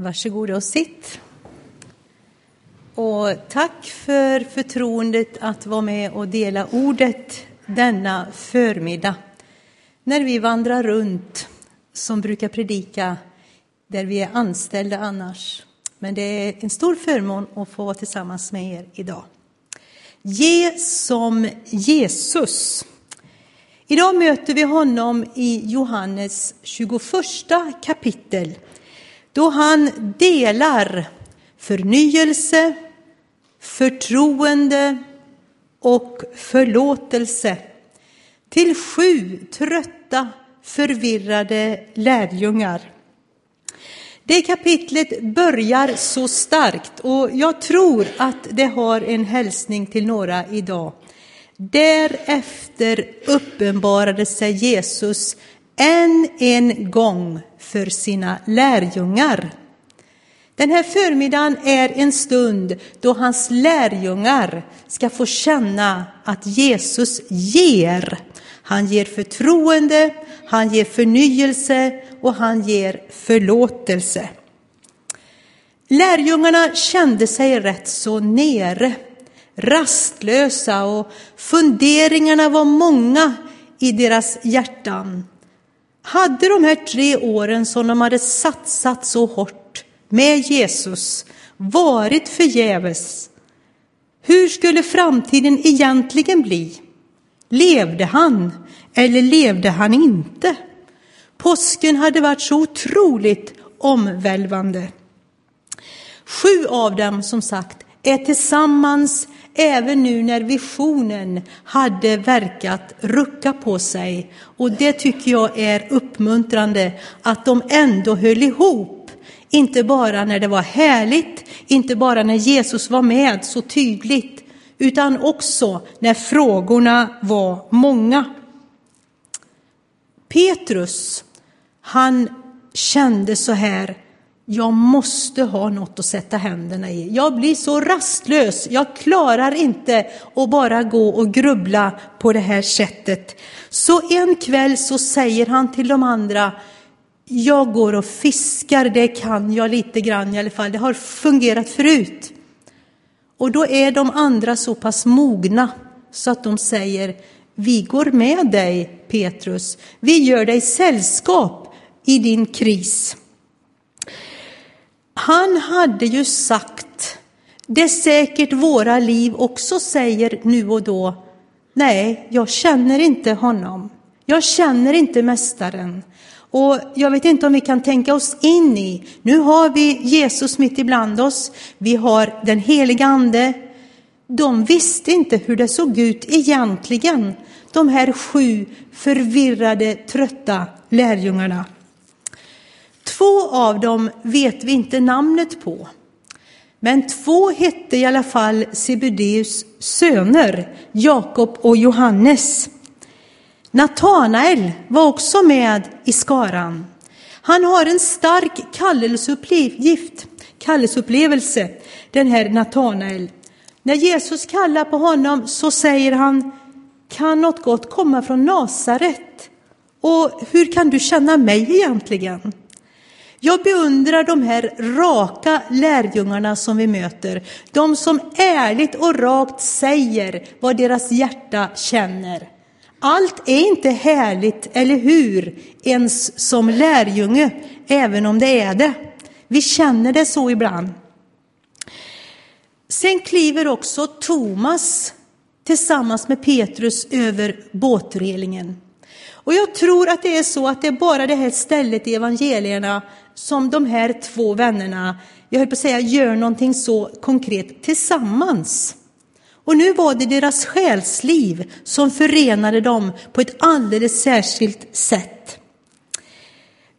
Varsågoda och sitt. Och tack för förtroendet att vara med och dela ordet denna förmiddag. När vi vandrar runt, som brukar predika, där vi är anställda annars. Men det är en stor förmån att få vara tillsammans med er idag. Ge som Jesus. Idag möter vi honom i Johannes 21 kapitel då han delar förnyelse, förtroende och förlåtelse till sju trötta, förvirrade lärjungar. Det kapitlet börjar så starkt och jag tror att det har en hälsning till några idag. Därefter uppenbarade sig Jesus än en gång för sina lärjungar. Den här förmiddagen är en stund då hans lärjungar ska få känna att Jesus ger. Han ger förtroende, han ger förnyelse och han ger förlåtelse. Lärjungarna kände sig rätt så nere, rastlösa och funderingarna var många i deras hjärtan. Hade de här tre åren som de hade satsat så hårt med Jesus varit förgäves? Hur skulle framtiden egentligen bli? Levde han eller levde han inte? Påsken hade varit så otroligt omvälvande. Sju av dem, som sagt, är tillsammans även nu när visionen hade verkat rucka på sig. Och det tycker jag är uppmuntrande att de ändå höll ihop. Inte bara när det var härligt, inte bara när Jesus var med så tydligt, utan också när frågorna var många. Petrus, han kände så här, jag måste ha något att sätta händerna i. Jag blir så rastlös, jag klarar inte att bara gå och grubbla på det här sättet. Så en kväll så säger han till de andra, jag går och fiskar, det kan jag lite grann i alla fall, det har fungerat förut. Och då är de andra så pass mogna så att de säger, vi går med dig Petrus, vi gör dig sällskap i din kris. Han hade ju sagt det säkert våra liv också säger nu och då. Nej, jag känner inte honom. Jag känner inte Mästaren. Och jag vet inte om vi kan tänka oss in i, nu har vi Jesus mitt ibland oss, vi har den heliga Ande. De visste inte hur det såg ut egentligen, de här sju förvirrade, trötta lärjungarna. Två av dem vet vi inte namnet på. Men två hette i alla fall Sebedeus söner, Jakob och Johannes. Natanael var också med i skaran. Han har en stark kallelseuppgift, kallelseupplevelse, den här Natanael. När Jesus kallar på honom så säger han, kan något gott komma från Nasaret? Och hur kan du känna mig egentligen? Jag beundrar de här raka lärjungarna som vi möter, de som ärligt och rakt säger vad deras hjärta känner. Allt är inte härligt, eller hur, ens som lärjunge, även om det är det. Vi känner det så ibland. Sen kliver också Thomas tillsammans med Petrus över båtrelingen. Och jag tror att det är så att det är bara det här stället i evangelierna som de här två vännerna, jag höll på att säga, gör någonting så konkret tillsammans. Och nu var det deras själsliv som förenade dem på ett alldeles särskilt sätt.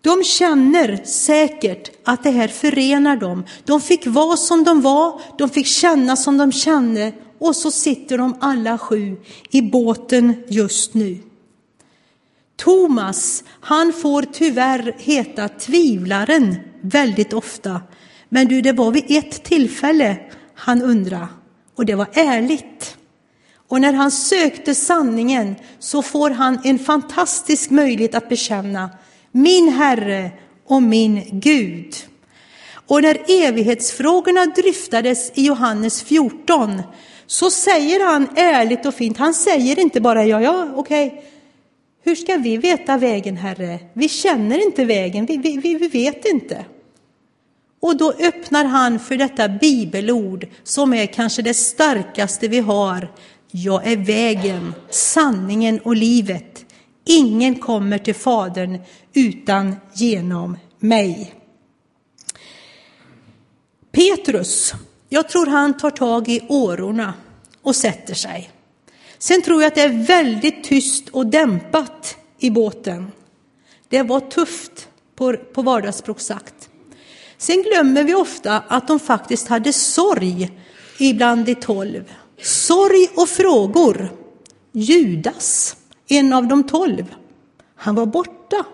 De känner säkert att det här förenar dem. De fick vara som de var, de fick känna som de kände och så sitter de alla sju i båten just nu. Thomas, han får tyvärr heta tvivlaren väldigt ofta. Men du, det var vid ett tillfälle han undrade, och det var ärligt. Och när han sökte sanningen så får han en fantastisk möjlighet att bekänna min Herre och min Gud. Och när evighetsfrågorna dryftades i Johannes 14 så säger han ärligt och fint, han säger inte bara ja, ja, okej, hur ska vi veta vägen, Herre? Vi känner inte vägen, vi, vi, vi vet inte. Och då öppnar han för detta bibelord som är kanske det starkaste vi har. Jag är vägen, sanningen och livet. Ingen kommer till Fadern utan genom mig. Petrus, jag tror han tar tag i årorna och sätter sig. Sen tror jag att det är väldigt tyst och dämpat i båten. Det var tufft på, på vardagsspråk sagt. Sen glömmer vi ofta att de faktiskt hade sorg ibland de tolv. Sorg och frågor. Judas, en av de tolv, han var borta.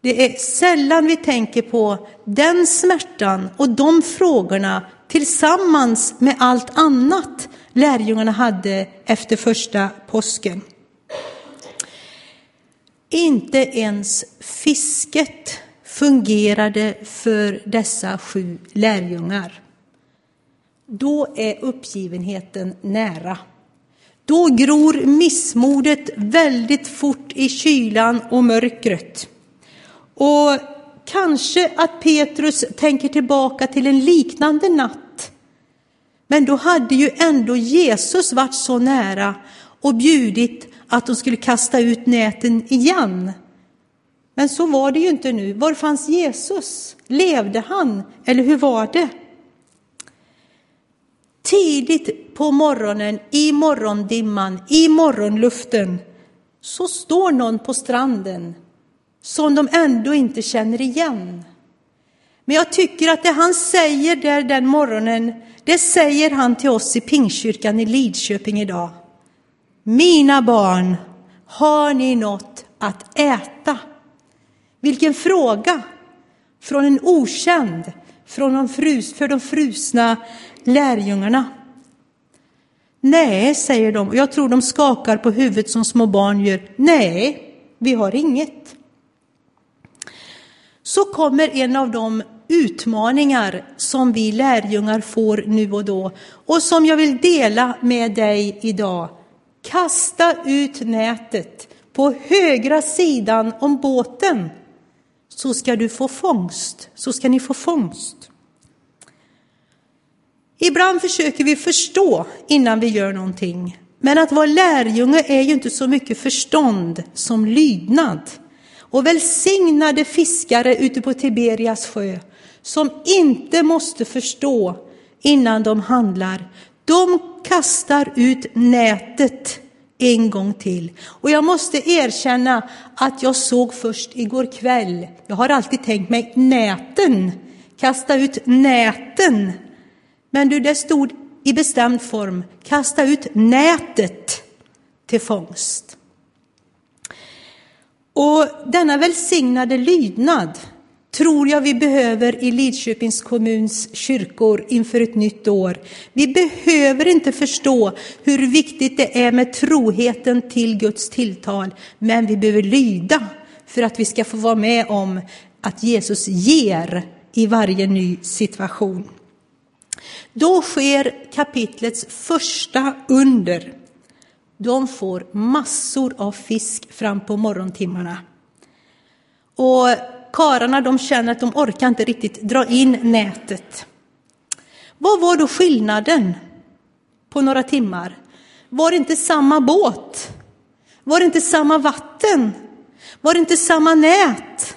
Det är sällan vi tänker på den smärtan och de frågorna tillsammans med allt annat lärjungarna hade efter första påsken. Inte ens fisket fungerade för dessa sju lärjungar. Då är uppgivenheten nära. Då gror missmodet väldigt fort i kylan och mörkret. Och kanske att Petrus tänker tillbaka till en liknande natt. Men då hade ju ändå Jesus varit så nära och bjudit att de skulle kasta ut näten igen. Men så var det ju inte nu. Var fanns Jesus? Levde han? Eller hur var det? Tidigt på morgonen, i morgondimman, i morgonluften, så står någon på stranden som de ändå inte känner igen. Men jag tycker att det han säger där den morgonen, det säger han till oss i Pingstkyrkan i Lidköping idag. Mina barn, har ni något att äta? Vilken fråga! Från en okänd, från de frus, för de frusna lärjungarna. Nej, säger de, och jag tror de skakar på huvudet som små barn gör. Nej, vi har inget. Så kommer en av dem utmaningar som vi lärjungar får nu och då och som jag vill dela med dig idag. Kasta ut nätet på högra sidan om båten så ska du få fångst, så ska ni få fångst. Ibland försöker vi förstå innan vi gör någonting. Men att vara lärjunge är ju inte så mycket förstånd som lydnad. Och välsignade fiskare ute på Tiberias sjö som inte måste förstå innan de handlar. De kastar ut nätet en gång till. Och jag måste erkänna att jag såg först igår kväll, jag har alltid tänkt mig näten, kasta ut näten. Men du, det stod i bestämd form, kasta ut nätet till fångst. Och denna välsignade lydnad tror jag vi behöver i Lidköpings kommuns kyrkor inför ett nytt år. Vi behöver inte förstå hur viktigt det är med troheten till Guds tilltal, men vi behöver lyda för att vi ska få vara med om att Jesus ger i varje ny situation. Då sker kapitlets första under. De får massor av fisk fram på morgontimmarna. Och kararna de känner att de orkar inte riktigt dra in nätet. Vad var då skillnaden på några timmar? Var det inte samma båt? Var det inte samma vatten? Var det inte samma nät?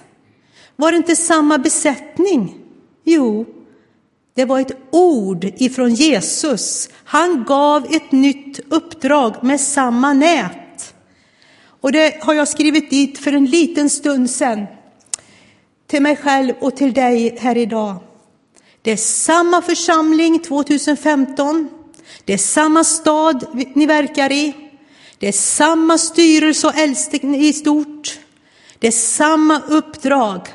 Var det inte samma besättning? Jo, det var ett ord ifrån Jesus. Han gav ett nytt uppdrag med samma nät. Och det har jag skrivit dit för en liten stund sedan. Till mig själv och till dig här idag. Det är samma församling 2015. Det är samma stad ni verkar i. Det är samma styrelse och äldste i stort. Det är samma uppdrag.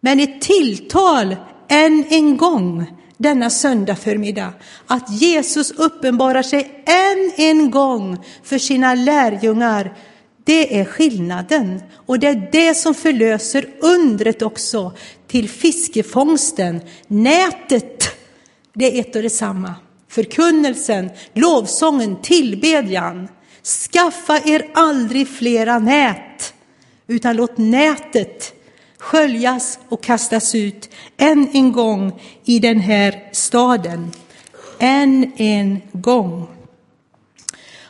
Men ett tilltal än en gång denna söndag förmiddag att Jesus uppenbarar sig än en gång för sina lärjungar det är skillnaden och det är det som förlöser undret också till fiskefångsten. Nätet, det är ett och detsamma. Förkunnelsen, lovsången, tillbedjan. Skaffa er aldrig flera nät, utan låt nätet sköljas och kastas ut än en gång i den här staden. Än en gång.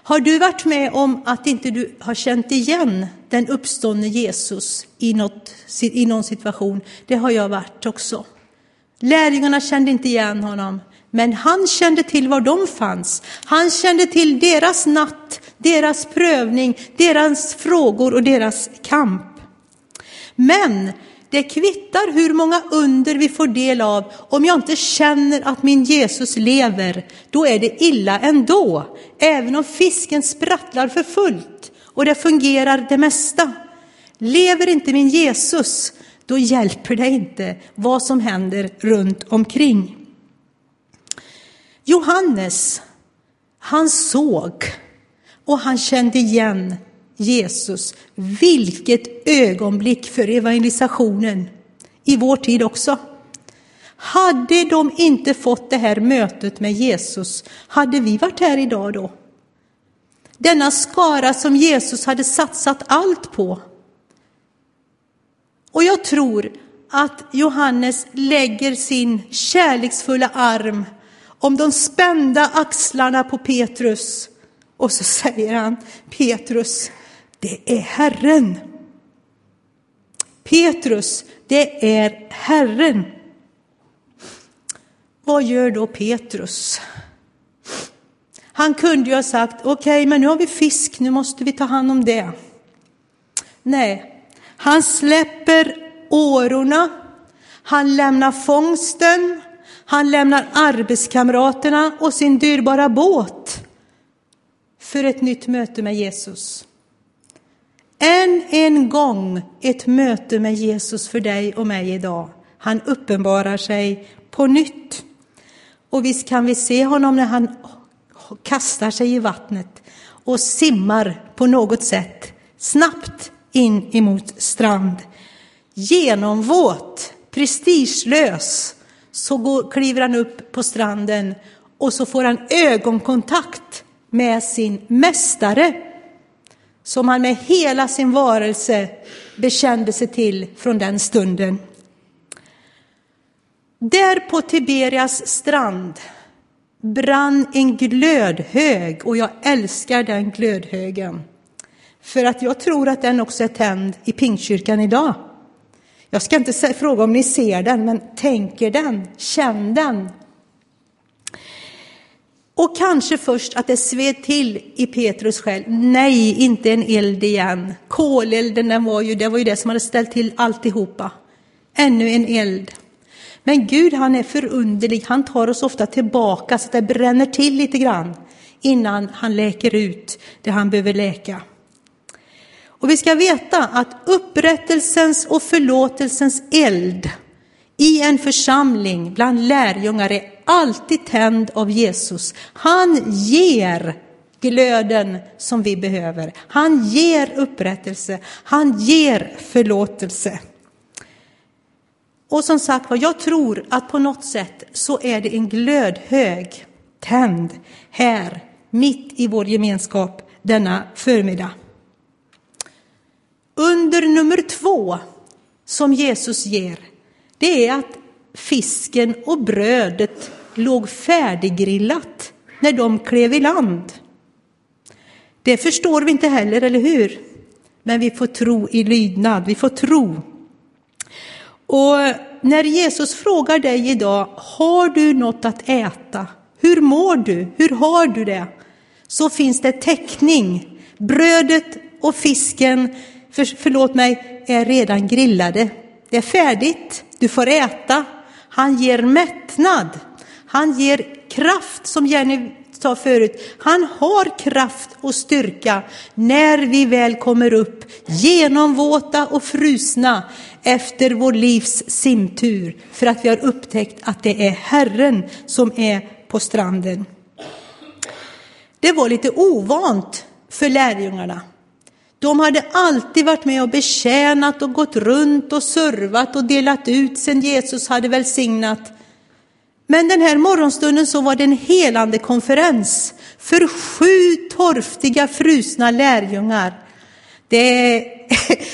Har du varit med om att inte du har känt igen den uppståndne Jesus i, något, i någon situation? Det har jag varit också. Lärjungarna kände inte igen honom, men han kände till var de fanns. Han kände till deras natt, deras prövning, deras frågor och deras kamp. Men det kvittar hur många under vi får del av. Om jag inte känner att min Jesus lever, då är det illa ändå. Även om fisken sprattlar för fullt och det fungerar det mesta. Lever inte min Jesus, då hjälper det inte vad som händer runt omkring. Johannes, han såg och han kände igen Jesus. Vilket ögonblick för evangelisationen i vår tid också. Hade de inte fått det här mötet med Jesus, hade vi varit här idag då? Denna skara som Jesus hade satsat allt på. Och jag tror att Johannes lägger sin kärleksfulla arm om de spända axlarna på Petrus och så säger han Petrus, det är Herren. Petrus, det är Herren. Vad gör då Petrus? Han kunde ju ha sagt, okej, okay, men nu har vi fisk, nu måste vi ta hand om det. Nej, han släpper årorna, han lämnar fångsten, han lämnar arbetskamraterna och sin dyrbara båt för ett nytt möte med Jesus. Än en gång ett möte med Jesus för dig och mig idag. Han uppenbarar sig på nytt. Och visst kan vi se honom när han kastar sig i vattnet och simmar på något sätt snabbt in emot strand. Genomvåt, prestigelös, så går, kliver han upp på stranden och så får han ögonkontakt med sin mästare som han med hela sin varelse bekände sig till från den stunden. Där på Tiberias strand brann en glödhög och jag älskar den glödhögen. För att jag tror att den också är tänd i Pingstkyrkan idag. Jag ska inte fråga om ni ser den, men tänker den, känn den. Och kanske först att det sved till i Petrus själ. Nej, inte en eld igen. Kolelden, den var ju, det var ju det som hade ställt till alltihopa. Ännu en eld. Men Gud, han är förunderlig. Han tar oss ofta tillbaka så att det bränner till lite grann innan han läker ut det han behöver läka. Och vi ska veta att upprättelsens och förlåtelsens eld i en församling bland lärjungar är alltid tänd av Jesus. Han ger glöden som vi behöver. Han ger upprättelse. Han ger förlåtelse. Och som sagt var, jag tror att på något sätt så är det en glödhög tänd här mitt i vår gemenskap denna förmiddag. Under nummer två som Jesus ger, det är att fisken och brödet låg färdiggrillat när de klev i land. Det förstår vi inte heller, eller hur? Men vi får tro i lydnad, vi får tro. Och när Jesus frågar dig idag, har du något att äta? Hur mår du? Hur har du det? Så finns det täckning. Brödet och fisken, för, förlåt mig, är redan grillade. Det är färdigt, du får äta. Han ger mättnad. Han ger kraft, som Jenny sa förut. Han har kraft och styrka när vi väl kommer upp genomvåta och frusna efter vår livs simtur för att vi har upptäckt att det är Herren som är på stranden. Det var lite ovant för lärjungarna. De hade alltid varit med och betjänat och gått runt och servat och delat ut sen Jesus hade välsignat. Men den här morgonstunden så var det en helande konferens för sju torftiga frusna lärjungar. Det är,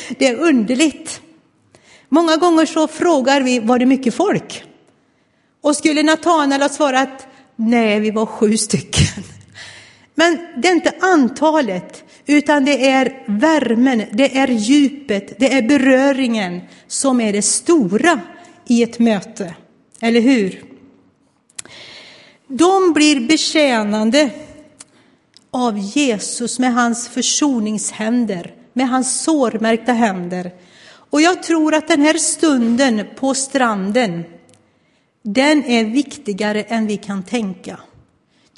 det är underligt. Många gånger så frågar vi, var det mycket folk? Och skulle Natanael ha svarat, nej, vi var sju stycken. Men det är inte antalet, utan det är värmen, det är djupet, det är beröringen som är det stora i ett möte. Eller hur? De blir betjänande av Jesus med hans försoningshänder, med hans sårmärkta händer. Och jag tror att den här stunden på stranden, den är viktigare än vi kan tänka.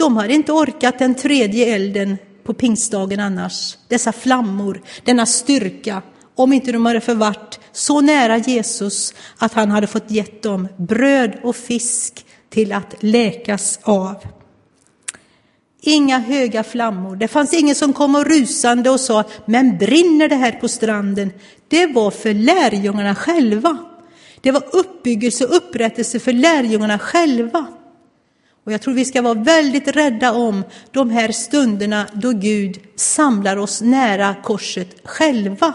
De har inte orkat den tredje elden på pingstdagen annars, dessa flammor, denna styrka, om inte de hade förvart så nära Jesus att han hade fått gett dem bröd och fisk till att läkas av. Inga höga flammor. Det fanns ingen som kom och rusande och sa, men brinner det här på stranden? Det var för lärjungarna själva. Det var uppbyggelse och upprättelse för lärjungarna själva. Och jag tror vi ska vara väldigt rädda om de här stunderna då Gud samlar oss nära korset själva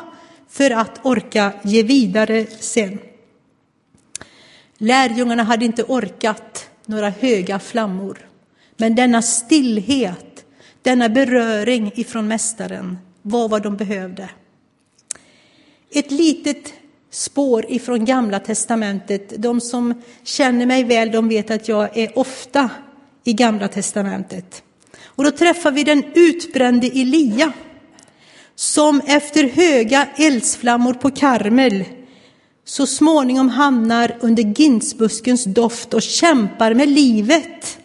för att orka ge vidare sen. Lärjungarna hade inte orkat några höga flammor. Men denna stillhet, denna beröring ifrån Mästaren var vad de behövde. Ett litet spår ifrån Gamla testamentet. De som känner mig väl, de vet att jag är ofta i Gamla testamentet. Och då träffar vi den utbrände Elia som efter höga eldsflammor på Karmel så småningom hamnar under ginsbuskens doft och kämpar med livet.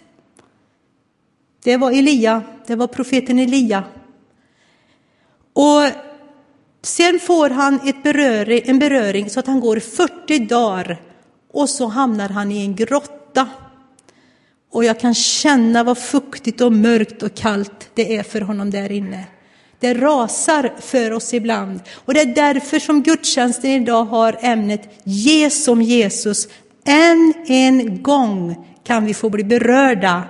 Det var Elia, det var profeten Elia. Och sen får han ett beröring, en beröring så att han går 40 dagar och så hamnar han i en grotta. Och jag kan känna vad fuktigt och mörkt och kallt det är för honom där inne. Det rasar för oss ibland. Och det är därför som gudstjänsten idag har ämnet Ge som Jesus. Än en gång kan vi få bli berörda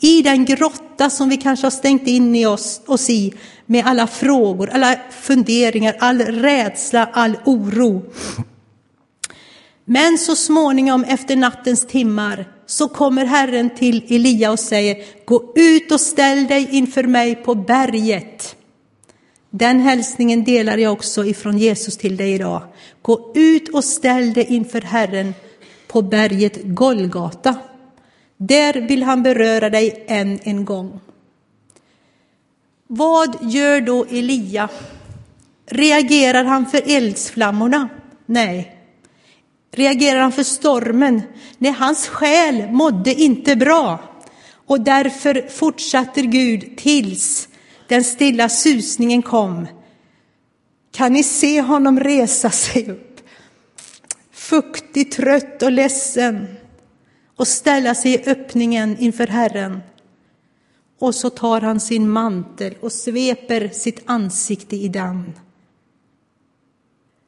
i den grotta som vi kanske har stängt in i oss, oss i med alla frågor, alla funderingar, all rädsla, all oro. Men så småningom efter nattens timmar så kommer Herren till Elia och säger Gå ut och ställ dig inför mig på berget. Den hälsningen delar jag också ifrån Jesus till dig idag. Gå ut och ställ dig inför Herren på berget Golgata. Där vill han beröra dig än en gång. Vad gör då Elia? Reagerar han för eldsflammorna? Nej. Reagerar han för stormen? Nej, hans själ mådde inte bra. Och därför fortsatte Gud tills den stilla susningen kom. Kan ni se honom resa sig upp? Fuktig, trött och ledsen och ställa sig i öppningen inför Herren. Och så tar han sin mantel och sveper sitt ansikte i den.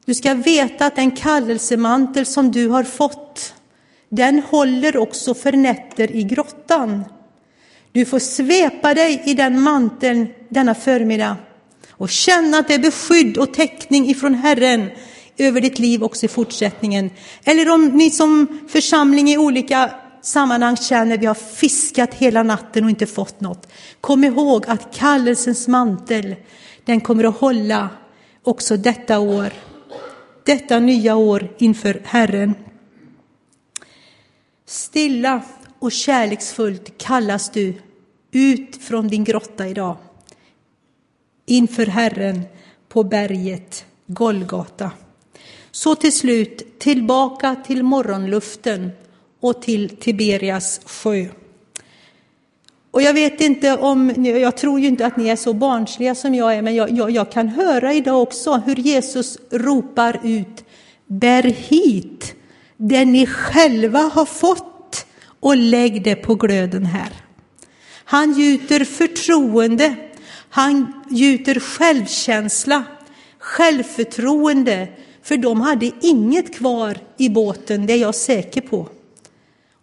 Du ska veta att den kallelsemantel som du har fått, den håller också för nätter i grottan. Du får svepa dig i den manteln denna förmiddag och känna att det är beskydd och täckning ifrån Herren över ditt liv också i fortsättningen. Eller om ni som församling i olika sammanhang känner vi har fiskat hela natten och inte fått något. Kom ihåg att kallelsens mantel, den kommer att hålla också detta år, detta nya år inför Herren. Stilla och kärleksfullt kallas du ut från din grotta idag inför Herren på berget Golgata. Så till slut tillbaka till morgonluften och till Tiberias sjö. Och jag vet inte om, jag tror ju inte att ni är så barnsliga som jag är, men jag, jag, jag kan höra idag också hur Jesus ropar ut, bär hit det ni själva har fått och lägg det på glöden här. Han gjuter förtroende, han gjuter självkänsla självförtroende, för de hade inget kvar i båten, det är jag säker på.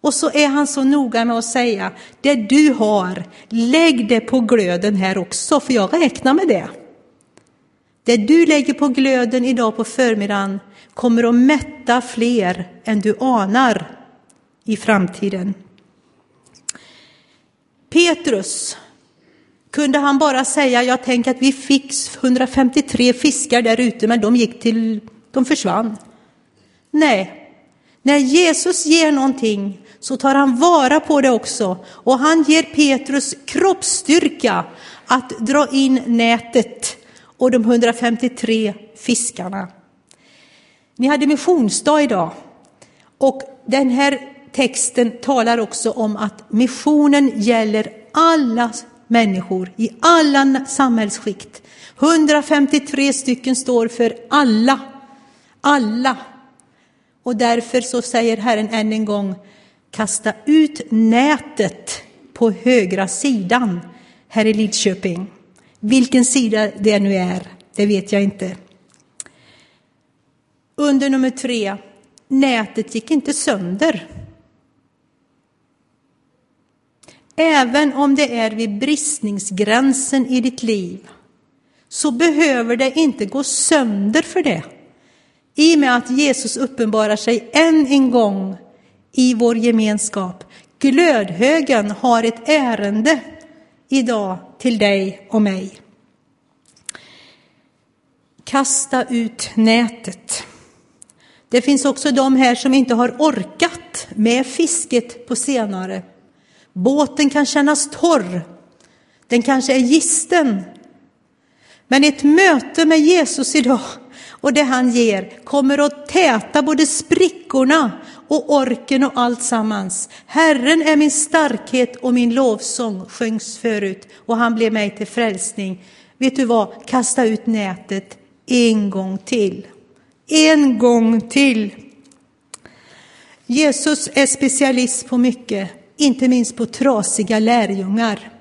Och så är han så noga med att säga, det du har, lägg det på glöden här också, för jag räknar med det. Det du lägger på glöden idag på förmiddagen kommer att mätta fler än du anar i framtiden. Petrus, kunde han bara säga, jag tänker att vi fick 153 fiskar där ute, men de gick till, de försvann. Nej, när Jesus ger någonting så tar han vara på det också och han ger Petrus kroppsstyrka att dra in nätet och de 153 fiskarna. Ni hade missionsdag idag och den här texten talar också om att missionen gäller alla människor i alla samhällsskikt. 153 stycken står för alla, alla. Och därför så säger Herren än en gång, kasta ut nätet på högra sidan här i Lidköping. Vilken sida det nu är, det vet jag inte. Under nummer tre, nätet gick inte sönder. Även om det är vid bristningsgränsen i ditt liv så behöver det inte gå sönder för det. I och med att Jesus uppenbarar sig än en gång i vår gemenskap. Glödhögen har ett ärende idag till dig och mig. Kasta ut nätet. Det finns också de här som inte har orkat med fisket på senare. Båten kan kännas torr. Den kanske är gisten. Men ett möte med Jesus idag och det han ger kommer att täta både sprickorna och orken och allt sammans. Herren är min starkhet och min lovsång sjöngs förut och han blev mig till frälsning. Vet du vad? Kasta ut nätet en gång till. En gång till. Jesus är specialist på mycket, inte minst på trasiga lärjungar.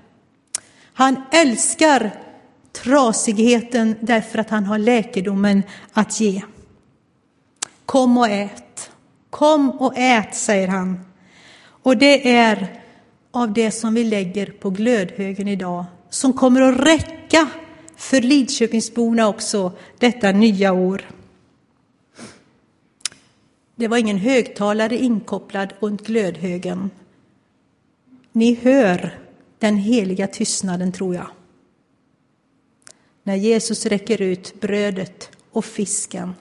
Han älskar trasigheten därför att han har läkedomen att ge. Kom och ät. Kom och ät, säger han. Och det är av det som vi lägger på glödhögen idag, som kommer att räcka för Lidköpingsborna också detta nya år. Det var ingen högtalare inkopplad runt glödhögen. Ni hör den heliga tystnaden, tror jag. När Jesus räcker ut brödet och fisken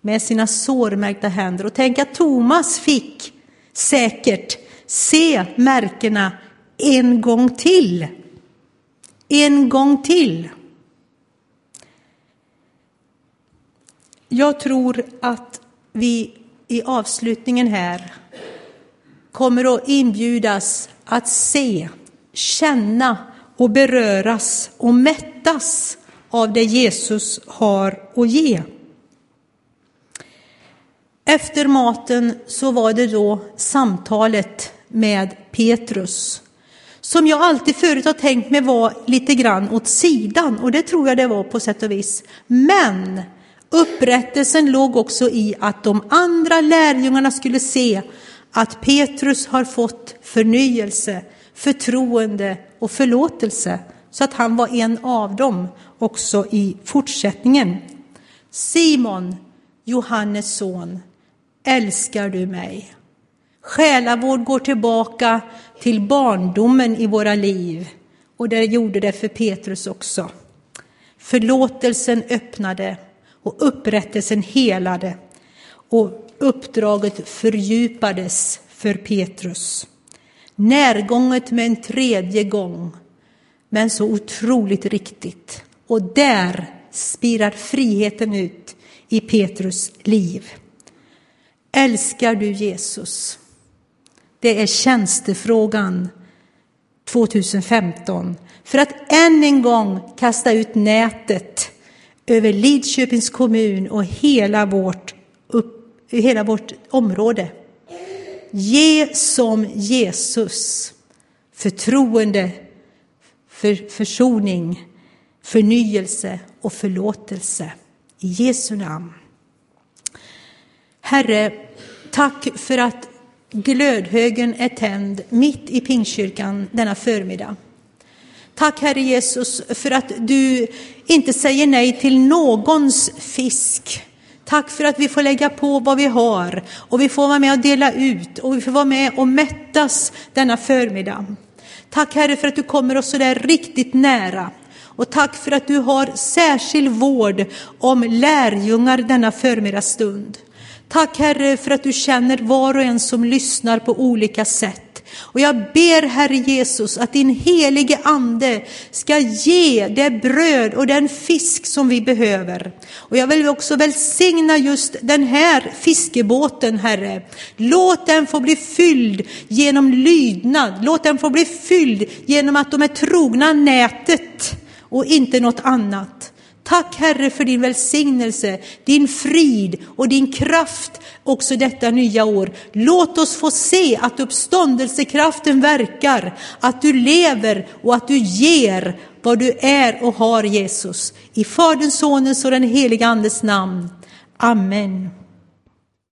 med sina sårmärkta händer. Och tänk att Thomas fick säkert se märkena en gång till. En gång till. Jag tror att vi i avslutningen här kommer att inbjudas att se, känna och beröras och mättas av det Jesus har att ge. Efter maten så var det då samtalet med Petrus som jag alltid förut har tänkt mig var lite grann åt sidan och det tror jag det var på sätt och vis. Men upprättelsen låg också i att de andra lärjungarna skulle se att Petrus har fått förnyelse, förtroende och förlåtelse så att han var en av dem också i fortsättningen. Simon, Johannes son, älskar du mig? Själavård går tillbaka till barndomen i våra liv och det gjorde det för Petrus också. Förlåtelsen öppnade och upprättelsen helade och uppdraget fördjupades för Petrus. Närgånget med en tredje gång, men så otroligt riktigt. Och där spirar friheten ut i Petrus liv. Älskar du Jesus? Det är tjänstefrågan 2015 för att än en gång kasta ut nätet över Lidköpings kommun och hela vårt, upp, hela vårt område. Ge som Jesus förtroende, för försoning, förnyelse och förlåtelse I Jesu namn. Herre, tack för att glödhögen är tänd mitt i Pingstkyrkan denna förmiddag. Tack Herre Jesus för att du inte säger nej till någons fisk. Tack för att vi får lägga på vad vi har och vi får vara med och dela ut och vi får vara med och mättas denna förmiddag. Tack Herre för att du kommer oss så där riktigt nära. Och tack för att du har särskild vård om lärjungar denna förmiddagsstund. Tack Herre för att du känner var och en som lyssnar på olika sätt. Och jag ber Herre Jesus att din helige ande ska ge det bröd och den fisk som vi behöver. Och jag vill också välsigna just den här fiskebåten Herre. Låt den få bli fylld genom lydnad. Låt den få bli fylld genom att de är trogna nätet och inte något annat. Tack Herre för din välsignelse, din frid och din kraft också detta nya år. Låt oss få se att uppståndelsekraften verkar, att du lever och att du ger vad du är och har Jesus. I Faderns, Sonens och den helige Andes namn. Amen.